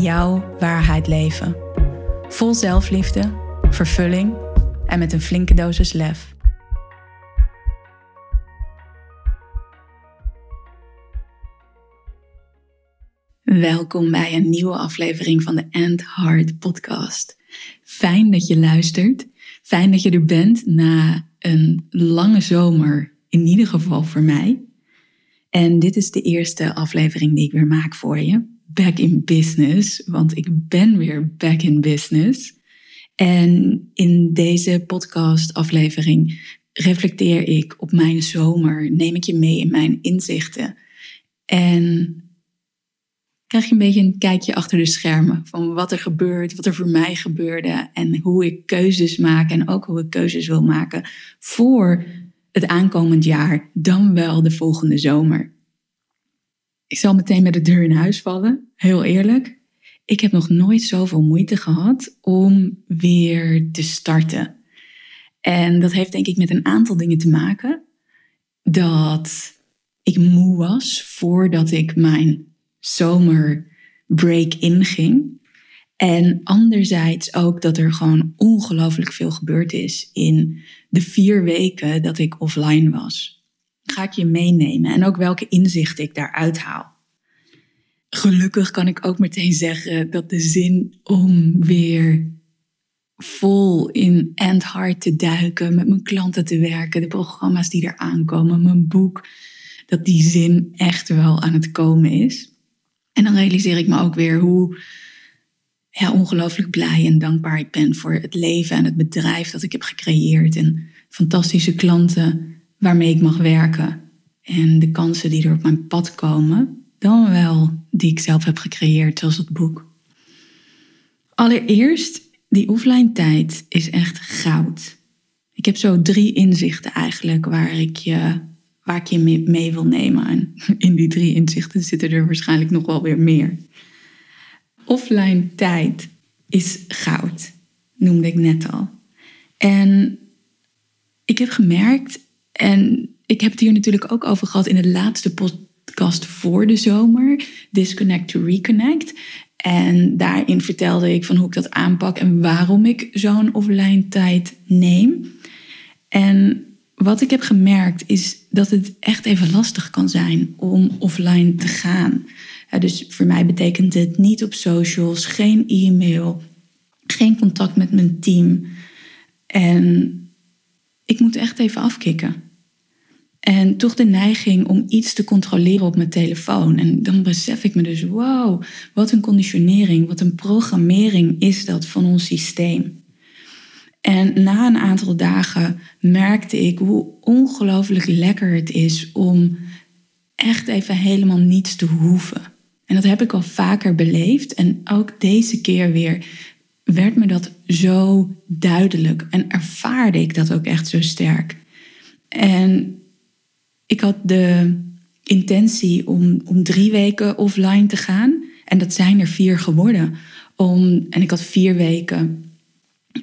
jouw waarheid leven. Vol zelfliefde, vervulling en met een flinke dosis lef. Welkom bij een nieuwe aflevering van de End Heart podcast. Fijn dat je luistert. Fijn dat je er bent na een lange zomer, in ieder geval voor mij. En dit is de eerste aflevering die ik weer maak voor je back in business, want ik ben weer back in business. En in deze podcast-aflevering reflecteer ik op mijn zomer, neem ik je mee in mijn inzichten. En krijg je een beetje een kijkje achter de schermen van wat er gebeurt, wat er voor mij gebeurde en hoe ik keuzes maak en ook hoe ik keuzes wil maken voor het aankomend jaar, dan wel de volgende zomer. Ik zal meteen met de deur in huis vallen, heel eerlijk. Ik heb nog nooit zoveel moeite gehad om weer te starten. En dat heeft denk ik met een aantal dingen te maken. Dat ik moe was voordat ik mijn zomerbreak inging. En anderzijds ook dat er gewoon ongelooflijk veel gebeurd is in de vier weken dat ik offline was ga ik je meenemen en ook welke inzichten ik daaruit haal. Gelukkig kan ik ook meteen zeggen dat de zin om weer vol in and hard te duiken, met mijn klanten te werken, de programma's die er aankomen, mijn boek, dat die zin echt wel aan het komen is. En dan realiseer ik me ook weer hoe ja, ongelooflijk blij en dankbaar ik ben voor het leven en het bedrijf dat ik heb gecreëerd en fantastische klanten waarmee ik mag werken en de kansen die er op mijn pad komen, dan wel die ik zelf heb gecreëerd, zoals het boek. Allereerst, die offline tijd is echt goud. Ik heb zo drie inzichten eigenlijk waar ik je, waar ik je mee, wil nemen. En in die drie inzichten zitten er waarschijnlijk nog wel weer meer. Offline tijd is goud, noemde ik net al. En ik heb gemerkt, en ik heb het hier natuurlijk ook over gehad in de laatste podcast voor de zomer, Disconnect to Reconnect. En daarin vertelde ik van hoe ik dat aanpak en waarom ik zo'n offline tijd neem. En wat ik heb gemerkt is dat het echt even lastig kan zijn om offline te gaan. dus voor mij betekent het niet op socials, geen e-mail, geen contact met mijn team. En ik moet echt even afkicken. En toch de neiging om iets te controleren op mijn telefoon. En dan besef ik me dus, wow, wat een conditionering, wat een programmering is dat van ons systeem. En na een aantal dagen merkte ik hoe ongelooflijk lekker het is om echt even helemaal niets te hoeven. En dat heb ik al vaker beleefd. En ook deze keer weer werd me dat zo duidelijk en ervaarde ik dat ook echt zo sterk. En ik had de intentie om, om drie weken offline te gaan. En dat zijn er vier geworden. Om, en ik had vier weken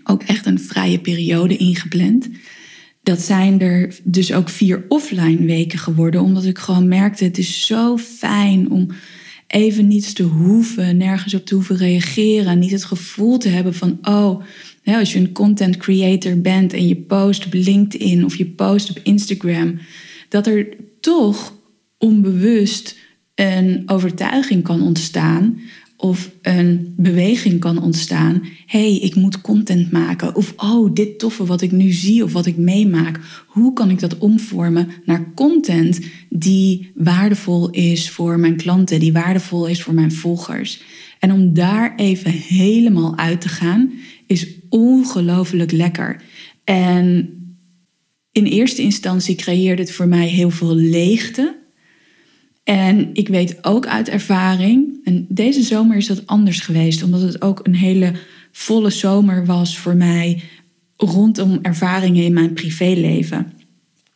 ook echt een vrije periode ingepland. Dat zijn er dus ook vier offline weken geworden. Omdat ik gewoon merkte, het is zo fijn om even niets te hoeven, nergens op te hoeven reageren. Niet het gevoel te hebben van, oh, als je een content creator bent en je post op LinkedIn of je post op Instagram, dat er toch onbewust een overtuiging kan ontstaan of een beweging kan ontstaan. hey, ik moet content maken. Of oh, dit toffe wat ik nu zie of wat ik meemaak. Hoe kan ik dat omvormen naar content die waardevol is voor mijn klanten, die waardevol is voor mijn volgers? En om daar even helemaal uit te gaan, is ongelooflijk lekker. En in eerste instantie creëerde het voor mij heel veel leegte. En ik weet ook uit ervaring, en deze zomer is dat anders geweest, omdat het ook een hele volle zomer was voor mij rondom ervaringen in mijn privéleven.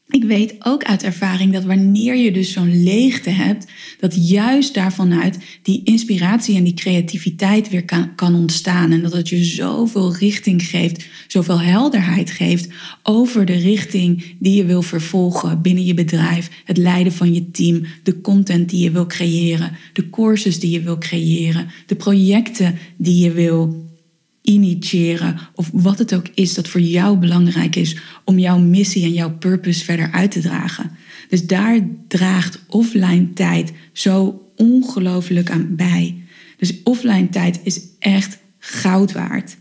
Ik weet ook uit ervaring dat wanneer je dus zo'n leegte hebt, dat juist daarvanuit die inspiratie en die creativiteit weer kan, kan ontstaan. En dat het je zoveel richting geeft, zoveel helderheid geeft over de richting die je wil vervolgen binnen je bedrijf, het leiden van je team, de content die je wil creëren, de courses die je wil creëren, de projecten die je wil initiëren of wat het ook is dat voor jou belangrijk is om jouw missie en jouw purpose verder uit te dragen. Dus daar draagt offline tijd zo ongelooflijk aan bij. Dus offline tijd is echt goud waard.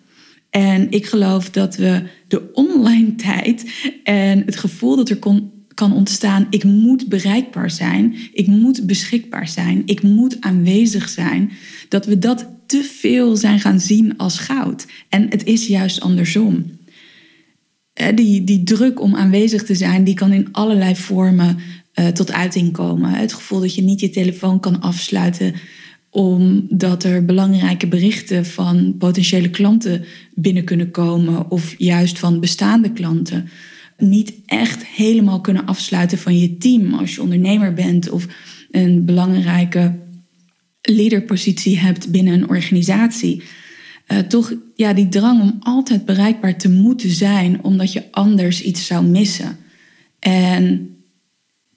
En ik geloof dat we de online tijd en het gevoel dat er kon, kan ontstaan, ik moet bereikbaar zijn, ik moet beschikbaar zijn, ik moet aanwezig zijn, dat we dat te veel zijn gaan zien als goud. En het is juist andersom. Die, die druk om aanwezig te zijn, die kan in allerlei vormen uh, tot uiting komen. Het gevoel dat je niet je telefoon kan afsluiten omdat er belangrijke berichten van potentiële klanten binnen kunnen komen of juist van bestaande klanten. Niet echt helemaal kunnen afsluiten van je team als je ondernemer bent of een belangrijke leaderpositie hebt binnen een organisatie. Uh, toch ja, die drang om altijd bereikbaar te moeten zijn, omdat je anders iets zou missen. En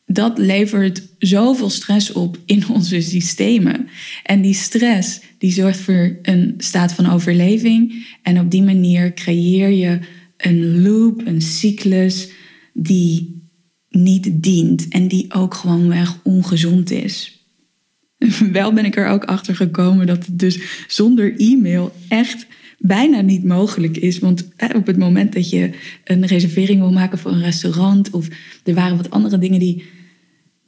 dat levert zoveel stress op in onze systemen. En die stress die zorgt voor een staat van overleving. En op die manier creëer je een loop, een cyclus die niet dient en die ook gewoonweg ongezond is. Wel ben ik er ook achter gekomen dat het dus zonder e-mail echt bijna niet mogelijk is. Want op het moment dat je een reservering wil maken voor een restaurant of er waren wat andere dingen die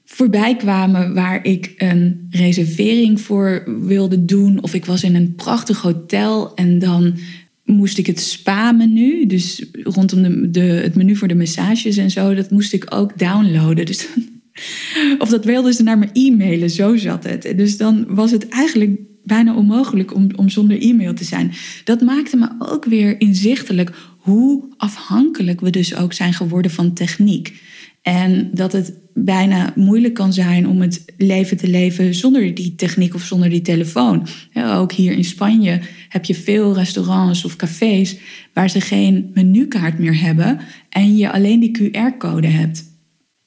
voorbij kwamen waar ik een reservering voor wilde doen of ik was in een prachtig hotel en dan moest ik het spa-menu, dus rondom de, de, het menu voor de massages en zo, dat moest ik ook downloaden. Dus of dat wilden ze naar me e-mailen, zo zat het. Dus dan was het eigenlijk bijna onmogelijk om, om zonder e-mail te zijn. Dat maakte me ook weer inzichtelijk hoe afhankelijk we dus ook zijn geworden van techniek. En dat het bijna moeilijk kan zijn om het leven te leven zonder die techniek of zonder die telefoon. ook hier in Spanje heb je veel restaurants of cafés waar ze geen menukaart meer hebben en je alleen die QR-code hebt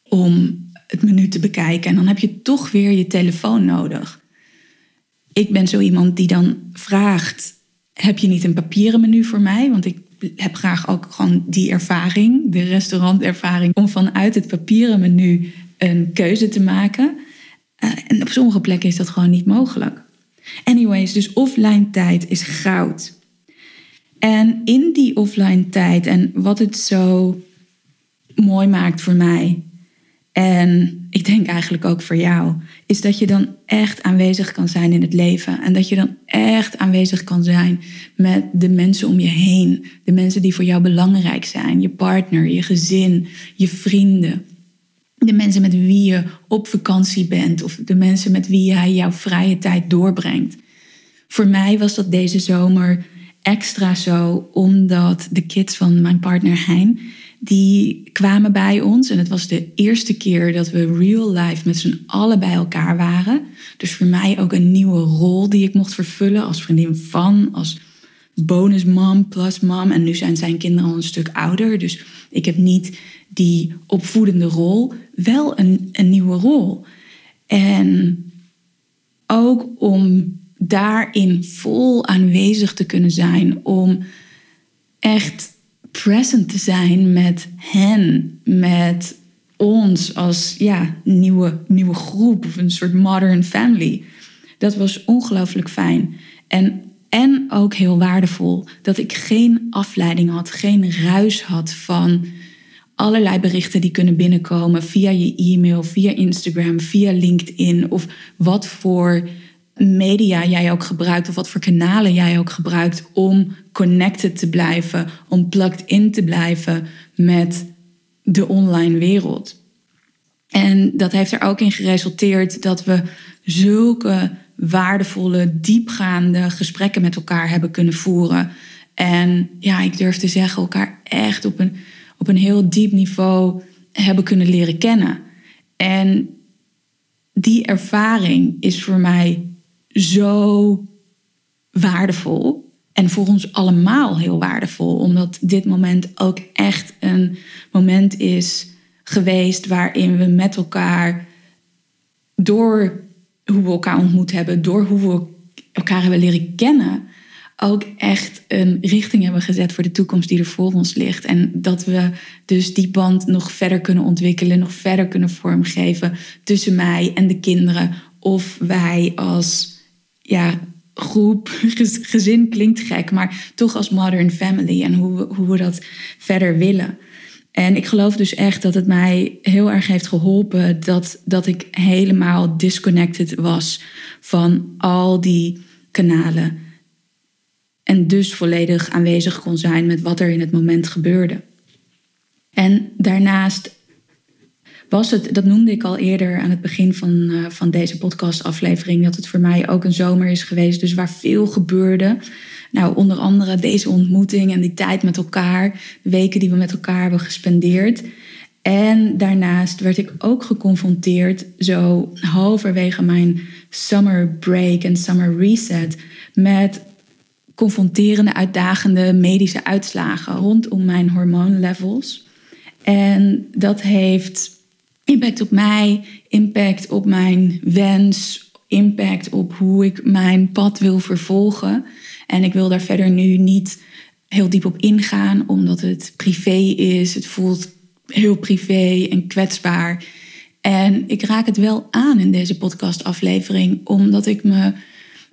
om het menu te bekijken. En dan heb je toch weer je telefoon nodig. Ik ben zo iemand die dan vraagt: heb je niet een papieren menu voor mij? Want ik heb graag ook gewoon die ervaring, de restaurantervaring, om vanuit het papieren menu een keuze te maken. Uh, en op sommige plekken is dat gewoon niet mogelijk. Anyways, dus offline tijd is goud. En in die offline tijd en wat het zo mooi maakt voor mij, en ik denk eigenlijk ook voor jou, is dat je dan echt aanwezig kan zijn in het leven. En dat je dan echt aanwezig kan zijn met de mensen om je heen. De mensen die voor jou belangrijk zijn. Je partner, je gezin, je vrienden. De mensen met wie je op vakantie bent. Of de mensen met wie jij jouw vrije tijd doorbrengt. Voor mij was dat deze zomer extra zo, omdat de kids van mijn partner Hein die kwamen bij ons. En het was de eerste keer dat we real life met z'n allen bij elkaar waren. Dus voor mij ook een nieuwe rol die ik mocht vervullen als vriendin van, als bonusmam plus mam. En nu zijn zijn kinderen al een stuk ouder. Dus ik heb niet die opvoedende rol, wel een, een nieuwe rol. En ook om daarin vol aanwezig te kunnen zijn, om echt present te zijn met hen, met ons als ja, nieuwe, nieuwe groep of een soort modern family. Dat was ongelooflijk fijn. En, en ook heel waardevol dat ik geen afleiding had, geen ruis had van allerlei berichten die kunnen binnenkomen via je e-mail, via Instagram, via LinkedIn of wat voor media jij ook gebruikt of wat voor kanalen jij ook gebruikt om connected te blijven, om plugged in te blijven met de online wereld. En dat heeft er ook in geresulteerd dat we zulke waardevolle, diepgaande gesprekken met elkaar hebben kunnen voeren. En ja, ik durf te zeggen, elkaar echt op een, op een heel diep niveau hebben kunnen leren kennen. En die ervaring is voor mij zo waardevol. En voor ons allemaal heel waardevol, omdat dit moment ook echt een moment is geweest waarin we met elkaar door hoe we elkaar ontmoet hebben, door hoe we elkaar hebben leren kennen, ook echt een richting hebben gezet voor de toekomst die er voor ons ligt. En dat we dus die band nog verder kunnen ontwikkelen, nog verder kunnen vormgeven tussen mij en de kinderen. Of wij als ja, groep, gezin klinkt gek, maar toch als modern family en hoe we, hoe we dat verder willen. En ik geloof dus echt dat het mij heel erg heeft geholpen dat, dat ik helemaal disconnected was van al die kanalen. En dus volledig aanwezig kon zijn met wat er in het moment gebeurde. En daarnaast dat noemde ik al eerder aan het begin van, uh, van deze podcastaflevering, dat het voor mij ook een zomer is geweest, dus waar veel gebeurde. Nou, onder andere deze ontmoeting en die tijd met elkaar, de weken die we met elkaar hebben gespendeerd. En daarnaast werd ik ook geconfronteerd, zo halverwege mijn summer break en summer reset, met confronterende, uitdagende medische uitslagen rondom mijn hormoonlevels. En dat heeft impact op mij, impact op mijn wens, impact op hoe ik mijn pad wil vervolgen. En ik wil daar verder nu niet heel diep op ingaan, omdat het privé is. Het voelt heel privé en kwetsbaar. En ik raak het wel aan in deze podcastaflevering, omdat ik me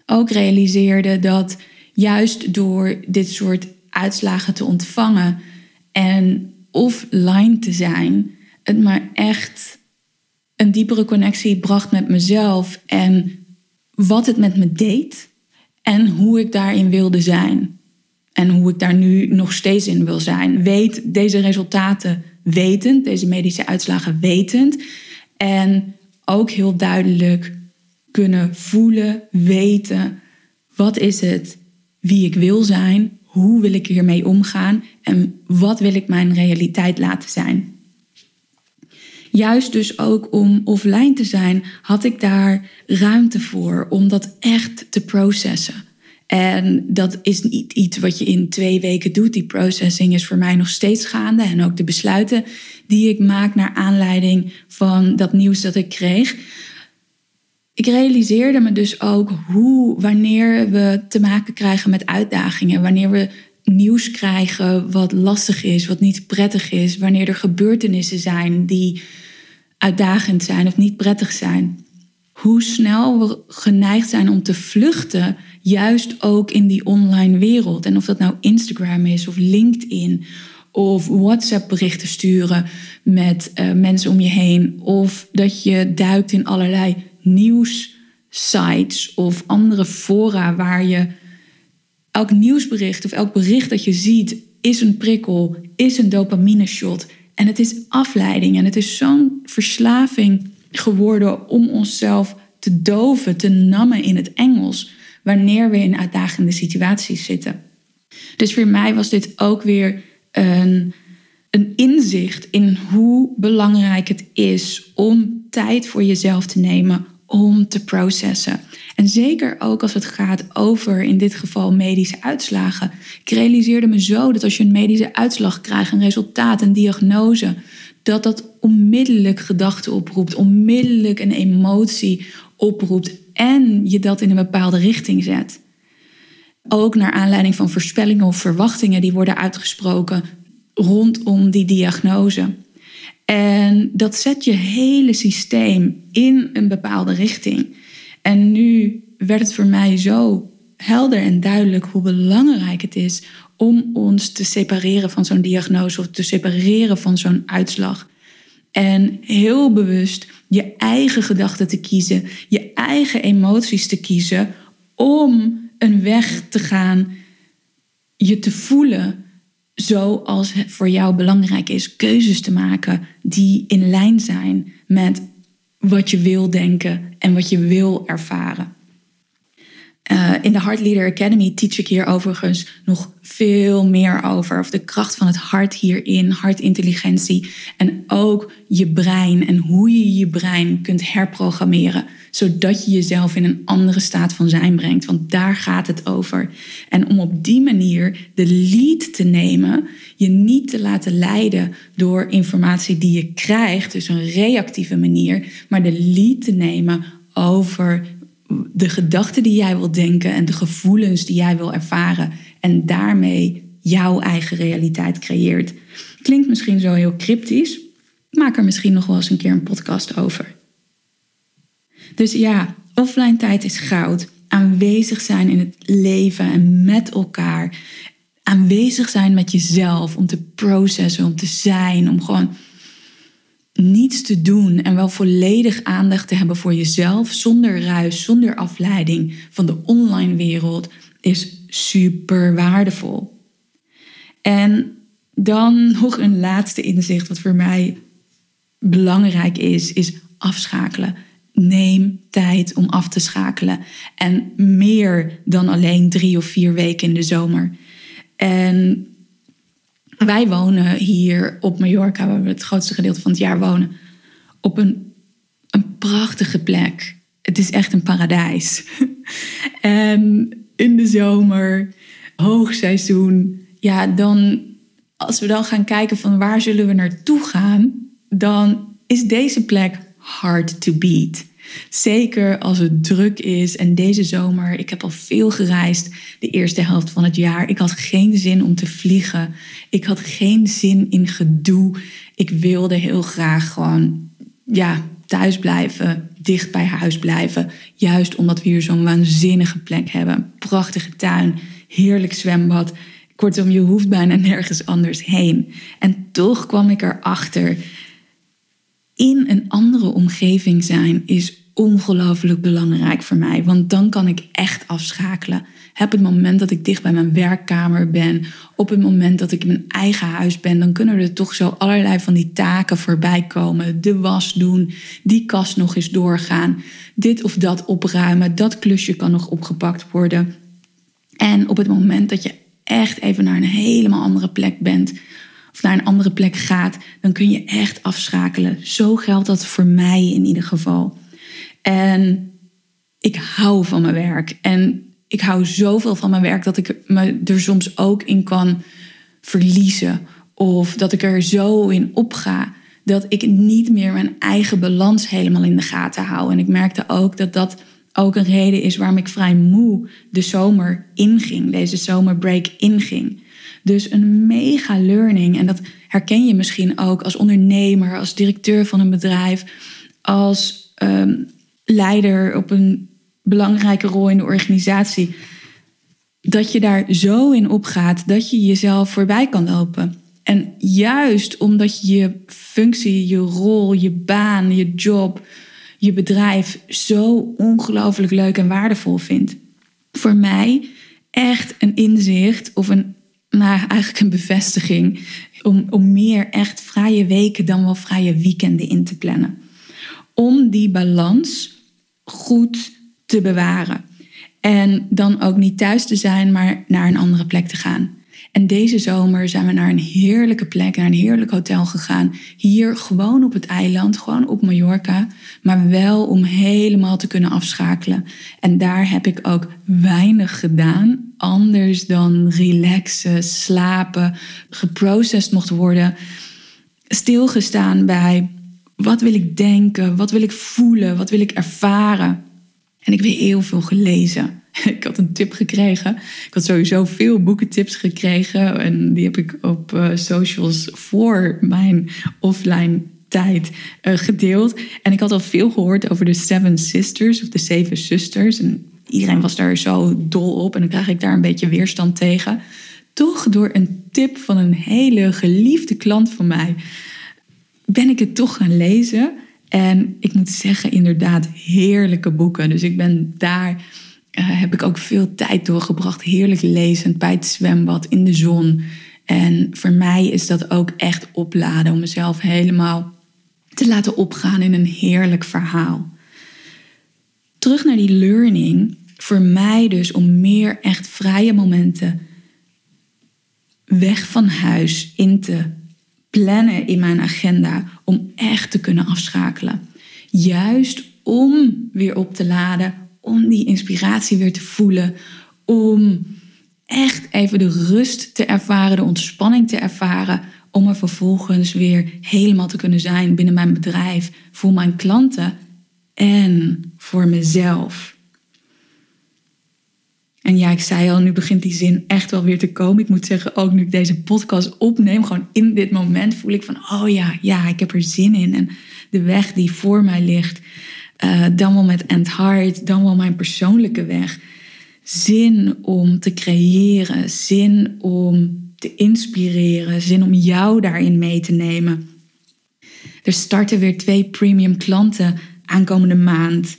ook realiseerde dat juist door dit soort uitslagen te ontvangen en offline te zijn, het maar echt een diepere connectie bracht met mezelf en wat het met me deed en hoe ik daarin wilde zijn. En hoe ik daar nu nog steeds in wil zijn. Weet deze resultaten wetend, deze medische uitslagen wetend. En ook heel duidelijk kunnen voelen, weten, wat is het, wie ik wil zijn, hoe wil ik hiermee omgaan en wat wil ik mijn realiteit laten zijn. Juist dus ook om offline te zijn, had ik daar ruimte voor om dat echt te processen. En dat is niet iets wat je in twee weken doet. Die processing is voor mij nog steeds gaande. En ook de besluiten die ik maak naar aanleiding van dat nieuws dat ik kreeg. Ik realiseerde me dus ook hoe, wanneer we te maken krijgen met uitdagingen, wanneer we nieuws krijgen wat lastig is, wat niet prettig is, wanneer er gebeurtenissen zijn die uitdagend zijn of niet prettig zijn. Hoe snel we geneigd zijn om te vluchten, juist ook in die online wereld. En of dat nou Instagram is of LinkedIn of WhatsApp berichten sturen met uh, mensen om je heen. Of dat je duikt in allerlei nieuwssites of andere fora waar je elk nieuwsbericht of elk bericht dat je ziet is een prikkel, is een dopamine shot. En het is afleiding en het is zo'n verslaving geworden om onszelf te doven, te nammen in het Engels, wanneer we in uitdagende situaties zitten. Dus voor mij was dit ook weer een, een inzicht in hoe belangrijk het is om tijd voor jezelf te nemen, om te processen. En zeker ook als het gaat over, in dit geval, medische uitslagen. Ik realiseerde me zo dat als je een medische uitslag krijgt, een resultaat, een diagnose, dat dat onmiddellijk gedachten oproept, onmiddellijk een emotie oproept en je dat in een bepaalde richting zet. Ook naar aanleiding van voorspellingen of verwachtingen die worden uitgesproken rondom die diagnose. En dat zet je hele systeem in een bepaalde richting. En nu werd het voor mij zo helder en duidelijk hoe belangrijk het is om ons te separeren van zo'n diagnose of te separeren van zo'n uitslag. En heel bewust je eigen gedachten te kiezen, je eigen emoties te kiezen om een weg te gaan, je te voelen zoals het voor jou belangrijk is, keuzes te maken die in lijn zijn met wat je wil denken en wat je wil ervaren. Uh, in de Heart Leader Academy teach ik hier overigens nog veel meer over. Of de kracht van het hart hierin, hartintelligentie. En ook je brein en hoe je je brein kunt herprogrammeren. Zodat je jezelf in een andere staat van zijn brengt. Want daar gaat het over. En om op die manier de lead te nemen. Je niet te laten leiden door informatie die je krijgt. Dus een reactieve manier. Maar de lead te nemen over de gedachten die jij wil denken en de gevoelens die jij wil ervaren en daarmee jouw eigen realiteit creëert. Klinkt misschien zo heel cryptisch, maak er misschien nog wel eens een keer een podcast over. Dus ja, offline tijd is goud. Aanwezig zijn in het leven en met elkaar. Aanwezig zijn met jezelf om te processen, om te zijn, om gewoon niets te doen en wel volledig aandacht te hebben voor jezelf, zonder ruis, zonder afleiding van de online wereld, is super waardevol. En dan nog een laatste inzicht wat voor mij belangrijk is, is afschakelen. Neem tijd om af te schakelen. En meer dan alleen drie of vier weken in de zomer. En wij wonen hier op Mallorca, waar we het grootste gedeelte van het jaar wonen, op een, een prachtige plek. Het is echt een paradijs. en in de zomer, hoogseizoen, ja, dan als we dan gaan kijken van waar zullen we naartoe gaan, dan is deze plek hard to beat. Zeker als het druk is. En deze zomer, ik heb al veel gereisd de eerste helft van het jaar. Ik had geen zin om te vliegen. Ik had geen zin in gedoe. Ik wilde heel graag gewoon ja, thuis blijven, dicht bij huis blijven. Juist omdat we hier zo'n waanzinnige plek hebben. Prachtige tuin, heerlijk zwembad. Kortom, je hoeft bijna nergens anders heen. En toch kwam ik erachter. In een andere omgeving zijn is ongelooflijk belangrijk voor mij. Want dan kan ik echt afschakelen. Heb het moment dat ik dicht bij mijn werkkamer ben, op het moment dat ik in mijn eigen huis ben, dan kunnen er toch zo allerlei van die taken voorbij komen. De was doen, die kast nog eens doorgaan, dit of dat opruimen, dat klusje kan nog opgepakt worden. En op het moment dat je echt even naar een helemaal andere plek bent, of naar een andere plek gaat, dan kun je echt afschakelen. Zo geldt dat voor mij in ieder geval. En ik hou van mijn werk. En ik hou zoveel van mijn werk dat ik me er soms ook in kan verliezen. Of dat ik er zo in opga dat ik niet meer mijn eigen balans helemaal in de gaten hou. En ik merkte ook dat dat ook een reden is waarom ik vrij moe de zomer inging, deze zomerbreak inging. Dus een mega learning. En dat herken je misschien ook als ondernemer, als directeur van een bedrijf, als ehm, leider op een belangrijke rol in de organisatie. Dat je daar zo in opgaat dat je jezelf voorbij kan lopen. En juist omdat je je functie, je rol, je baan, je job, je bedrijf zo ongelooflijk leuk en waardevol vindt. Voor mij echt een inzicht of een, nou eigenlijk een bevestiging om, om meer echt vrije weken dan wel vrije weekenden in te plannen. Om die balans goed te bewaren. En dan ook niet thuis te zijn, maar naar een andere plek te gaan. En deze zomer zijn we naar een heerlijke plek, naar een heerlijk hotel gegaan. Hier gewoon op het eiland, gewoon op Mallorca. Maar wel om helemaal te kunnen afschakelen. En daar heb ik ook weinig gedaan. Anders dan relaxen, slapen, geprocessed mocht worden. Stilgestaan bij wat wil ik denken? Wat wil ik voelen? Wat wil ik ervaren? En ik heb heel veel gelezen. Ik had een tip gekregen. Ik had sowieso veel boekentips gekregen. En die heb ik op uh, socials voor mijn offline tijd uh, gedeeld. En ik had al veel gehoord over de Seven Sisters of de Zeven Zusters. En iedereen was daar zo dol op. En dan krijg ik daar een beetje weerstand tegen. Toch door een tip van een hele geliefde klant van mij ben ik het toch gaan lezen. En ik moet zeggen, inderdaad, heerlijke boeken. Dus ik ben daar, uh, heb ik ook veel tijd doorgebracht. Heerlijk lezend bij het zwembad, in de zon. En voor mij is dat ook echt opladen om mezelf helemaal te laten opgaan in een heerlijk verhaal. Terug naar die learning. Voor mij dus om meer echt vrije momenten weg van huis in te plannen in mijn agenda om echt te kunnen afschakelen. Juist om weer op te laden, om die inspiratie weer te voelen, om echt even de rust te ervaren, de ontspanning te ervaren, om er vervolgens weer helemaal te kunnen zijn binnen mijn bedrijf, voor mijn klanten en voor mezelf. En ja, ik zei al, nu begint die zin echt wel weer te komen. Ik moet zeggen, ook nu ik deze podcast opneem, gewoon in dit moment voel ik van, oh ja, ja, ik heb er zin in. En de weg die voor mij ligt, uh, dan wel met End Heart, dan wel mijn persoonlijke weg. Zin om te creëren, zin om te inspireren, zin om jou daarin mee te nemen. Er starten weer twee premium klanten aankomende maand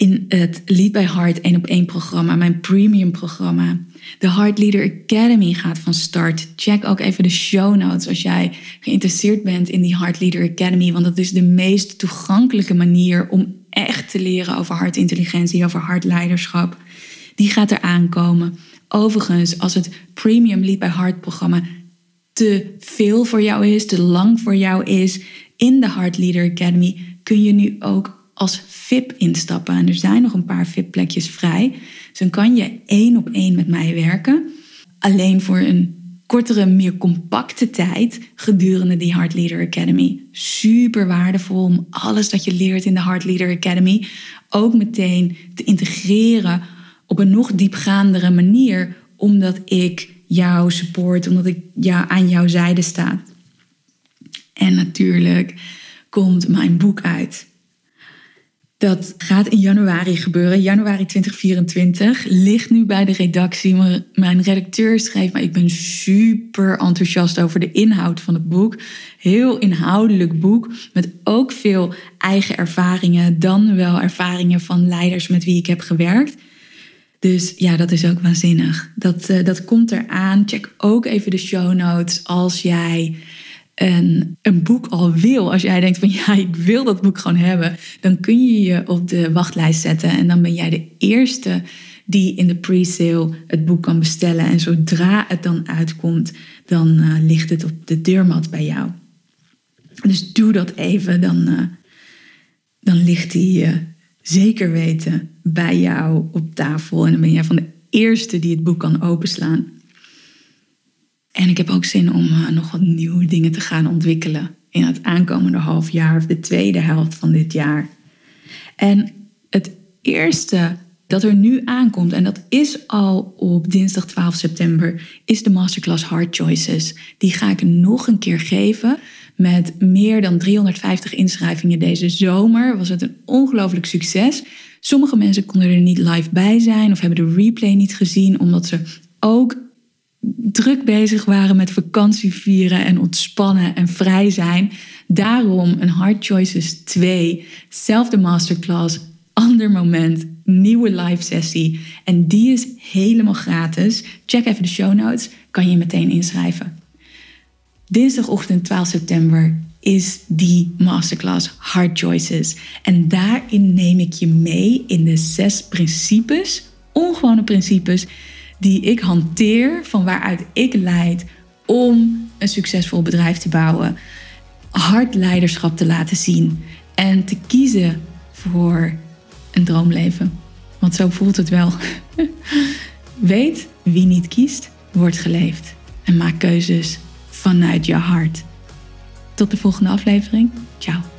in het Lead by Heart 1 op 1 programma, mijn premium programma. De Heart Leader Academy gaat van start. Check ook even de show notes als jij geïnteresseerd bent in die Heart Leader Academy, want dat is de meest toegankelijke manier om echt te leren over hartintelligentie, over hartleiderschap. Die gaat er aankomen. Overigens, als het Premium Lead by Heart programma te veel voor jou is, te lang voor jou is, in de Heart Leader Academy kun je nu ook als VIP instappen. En er zijn nog een paar VIP-plekjes vrij. Dus dan kan je één op één met mij werken. Alleen voor een kortere, meer compacte tijd gedurende die Heart Leader Academy. Super waardevol om alles dat je leert in de Heart Leader Academy ook meteen te integreren op een nog diepgaandere manier, omdat ik jou support, omdat ik ja, aan jouw zijde sta. En natuurlijk komt mijn boek uit. Dat gaat in januari gebeuren, januari 2024. Ligt nu bij de redactie. Mijn redacteur schreef maar ik ben super enthousiast over de inhoud van het boek. Heel inhoudelijk boek met ook veel eigen ervaringen, dan wel ervaringen van leiders met wie ik heb gewerkt. Dus ja, dat is ook waanzinnig. Dat, uh, dat komt eraan. Check ook even de show notes als jij een, een boek al wil, als jij denkt van ja, ik wil dat boek gewoon hebben, dan kun je je op de wachtlijst zetten en dan ben jij de eerste die in de pre-sale het boek kan bestellen. En zodra het dan uitkomt, dan uh, ligt het op de deurmat bij jou. Dus doe dat even, dan, uh, dan ligt die uh, zeker weten bij jou op tafel. En dan ben jij van de eerste die het boek kan openslaan. En ik heb ook zin om uh, nog wat nieuwe dingen te gaan ontwikkelen in het aankomende half jaar of de tweede helft van dit jaar. En het eerste dat er nu aankomt, en dat is al op dinsdag 12 september, is de Masterclass Hard Choices. Die ga ik nog een keer geven met meer dan 350 inschrijvingen deze zomer. Was het een ongelooflijk succes. Sommige mensen konden er niet live bij zijn of hebben de replay niet gezien, omdat ze ook druk bezig waren met vakantie vieren en ontspannen en vrij zijn. Daarom een Hard Choices 2, zelfde masterclass, ander moment, nieuwe live sessie. En die is helemaal gratis. Check even de show notes, kan je meteen inschrijven. Dinsdagochtend 12 september is die masterclass Hard Choices. En daarin neem ik je mee in de zes principes, ongewone principes die ik hanteer, van waaruit ik leid om een succesvol bedrijf te bouwen, hard leiderschap te laten zien en te kiezen voor een droomleven. Want zo voelt het wel. Weet wie niet kiest, wordt geleefd. En maak keuzes vanuit je hart. Tot de volgende aflevering. Ciao.